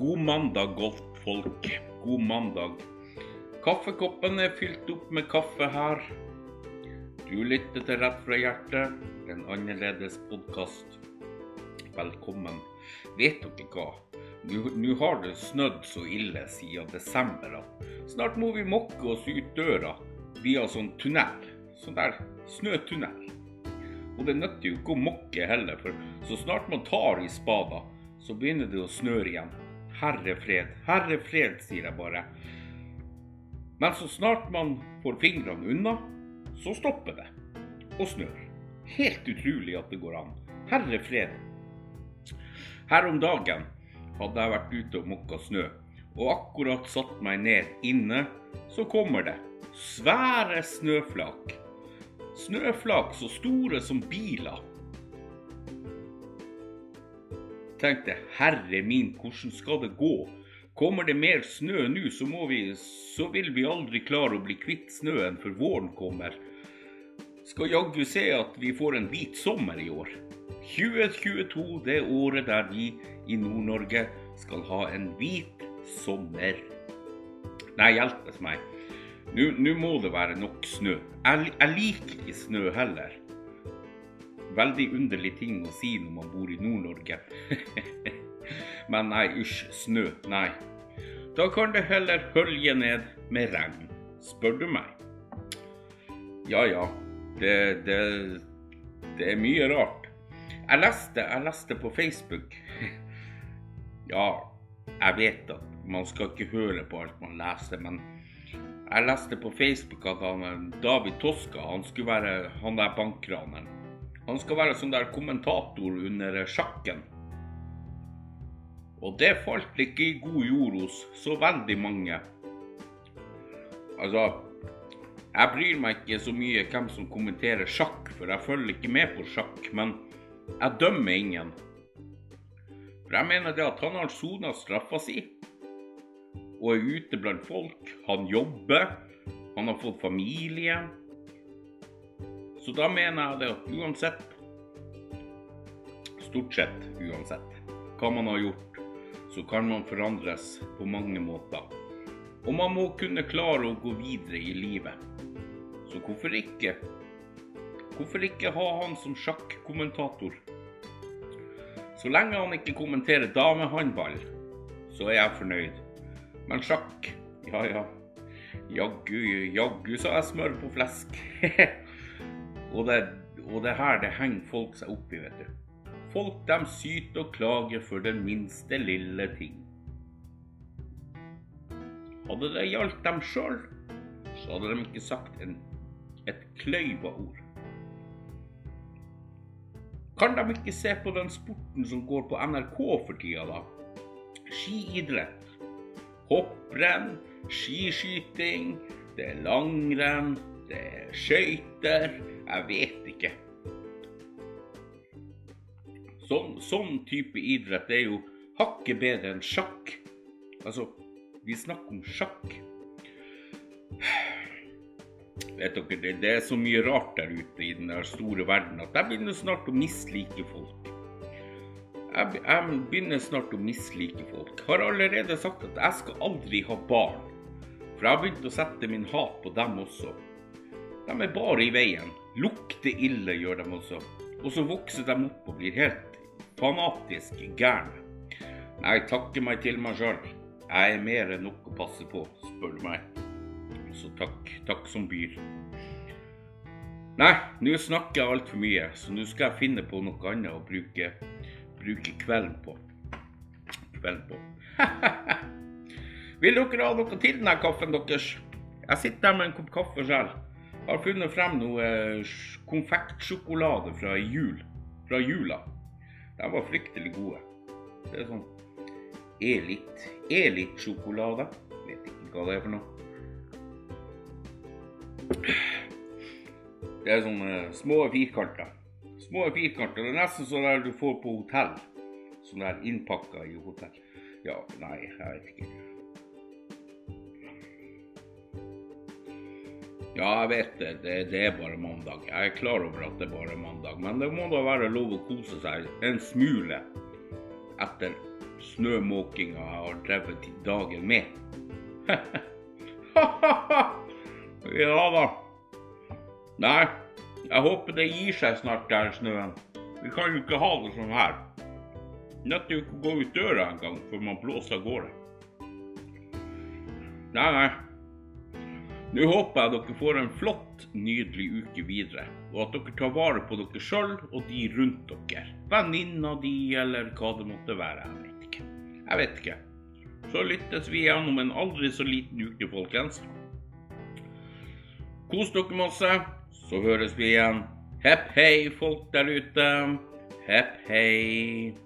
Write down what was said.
mandag, golffolk. God mandag. Kaffekoppen er fylt opp med kaffe her. Du lytter til Rett fra hjertet, en annerledes podkast. Velkommen. Vet dere hva? Nå har det snødd så ille siden desember at snart må vi mokke oss ut døra via sånn tunnel. Sånn der snøtunnel. Og det nytter jo ikke å mokke heller, for så snart man tar i spada, så begynner det å snøre igjen. Herre fred, herre fred, sier jeg bare. Men så snart man får fingrene unna, så stopper det. Og snør. Helt utrolig at det går an. Herre fred. Her om dagen hadde jeg vært ute og mokka snø, og akkurat satt meg ned inne, så kommer det svære snøflak. Snøflak så store som biler. Tenkte, herre min, hvordan skal det gå? Kommer det mer snø nå, så, vi, så vil vi aldri klare å bli kvitt snøen før våren kommer. Skal jaggu se at vi får en hvit sommer i år. 2022, det året der vi i Nord-Norge skal ha en hvit sommer. Nei, hjelpes meg. Nå må det være nok snø. Jeg, jeg liker ikke snø heller. Veldig underlig ting å si når man bor i Nord-Norge. Men nei, usj, snø, nei. Da kan det heller hølje ned med regn, spør du meg. Ja ja, det, det, det er mye rart. Jeg leste, jeg leste på Facebook. Ja, jeg vet at man skal ikke høre på alt man leser, men jeg leste på Facebook at han, David Toska han skulle være han der bankraneren. Han skal være sånn der kommentator under sjakken. Og det falt ikke i god jord hos så veldig mange. Altså, jeg bryr meg ikke så mye hvem som kommenterer sjakk, for jeg følger ikke med på sjakk. Men jeg dømmer ingen. For jeg mener det at han har sona straffa si og er ute blant folk. Han jobber, han har fått familie. Så da mener jeg det at uansett, stort sett uansett, hva man har gjort, så kan man forandres på mange måter. Og man må kunne klare å gå videre i livet. Så hvorfor ikke? Hvorfor ikke ha han som sjakkommentator? Så lenge han ikke kommenterer damehåndball, så er jeg fornøyd. Men sjakk, ja ja. Jaggu, jaggu så jeg smør på flesk. og, det, og det her, det henger folk seg opp i, vet du. Folk de syter og klager for den minste lille ting. Hadde det gjaldt dem sjøl, så hadde de ikke sagt en, et kløyva ord. Kan de ikke se på den sporten som går på NRK for tida, da? Skiidrett hopprenn, skiskyting, det er langrenn, det er skøyter Jeg vet ikke. Sånn, sånn type idrett er jo hakket bedre enn sjakk. Altså, vi snakker om sjakk. Vet dere, det, det er så mye rart der ute i den store verden at jeg begynner snart å mislike folk. Jeg, jeg begynner snart å mislike folk. Har allerede sagt at jeg skal aldri ha barn. For jeg har begynt å sette min hat på dem også. De er bare i veien. Lukter ille gjør de også. Og så vokser de opp og blir helt fanatisk gærne. Nei, takker meg til meg sjøl. Jeg er mer enn nok å passe på, spør du meg. Så takk, takk som byr. Nei, nå snakker jeg altfor mye, så nå skal jeg finne på noe annet å bruke bruke kvelden på. Kvelden på. Vil dere ha noe til denne kaffen deres? Jeg sitter her med en kopp kaffe selv. Har funnet frem noe konfektsjokolade fra jul. Fra jula. De var fryktelig gode. Det er sånn Elit. Elit-sjokolade. Vet ikke hva det er for noe. Det er sånne små firkanter. Små firkanter. Det er nesten sånn der du får på hotell. Sånn der innpakka i hotell. Ja, nei, jeg vet ikke. Ja, jeg vet det. det. Det er bare mandag. Jeg er klar over at det er bare mandag. Men det må da være lov å kose seg en smule etter snømåkinga jeg har drevet til dagen med. ja da. Nei, jeg håper det gir seg snart der snøen. Vi kan jo ikke ha det sånn her. Nødt jo ikke å gå ut døra engang før man blåser av gårde. Nei, nei. Nå håper jeg dere får en flott, nydelig uke videre, og at dere tar vare på dere sjøl og de rundt dere. Venninna di, eller hva det måtte være. Jeg vet ikke. Jeg vet ikke. Så lyttes vi igjen om en aldri så liten uke, folkens. Kos dere masse, så høres vi igjen. Hepp hei, folk der ute. Hepp hei.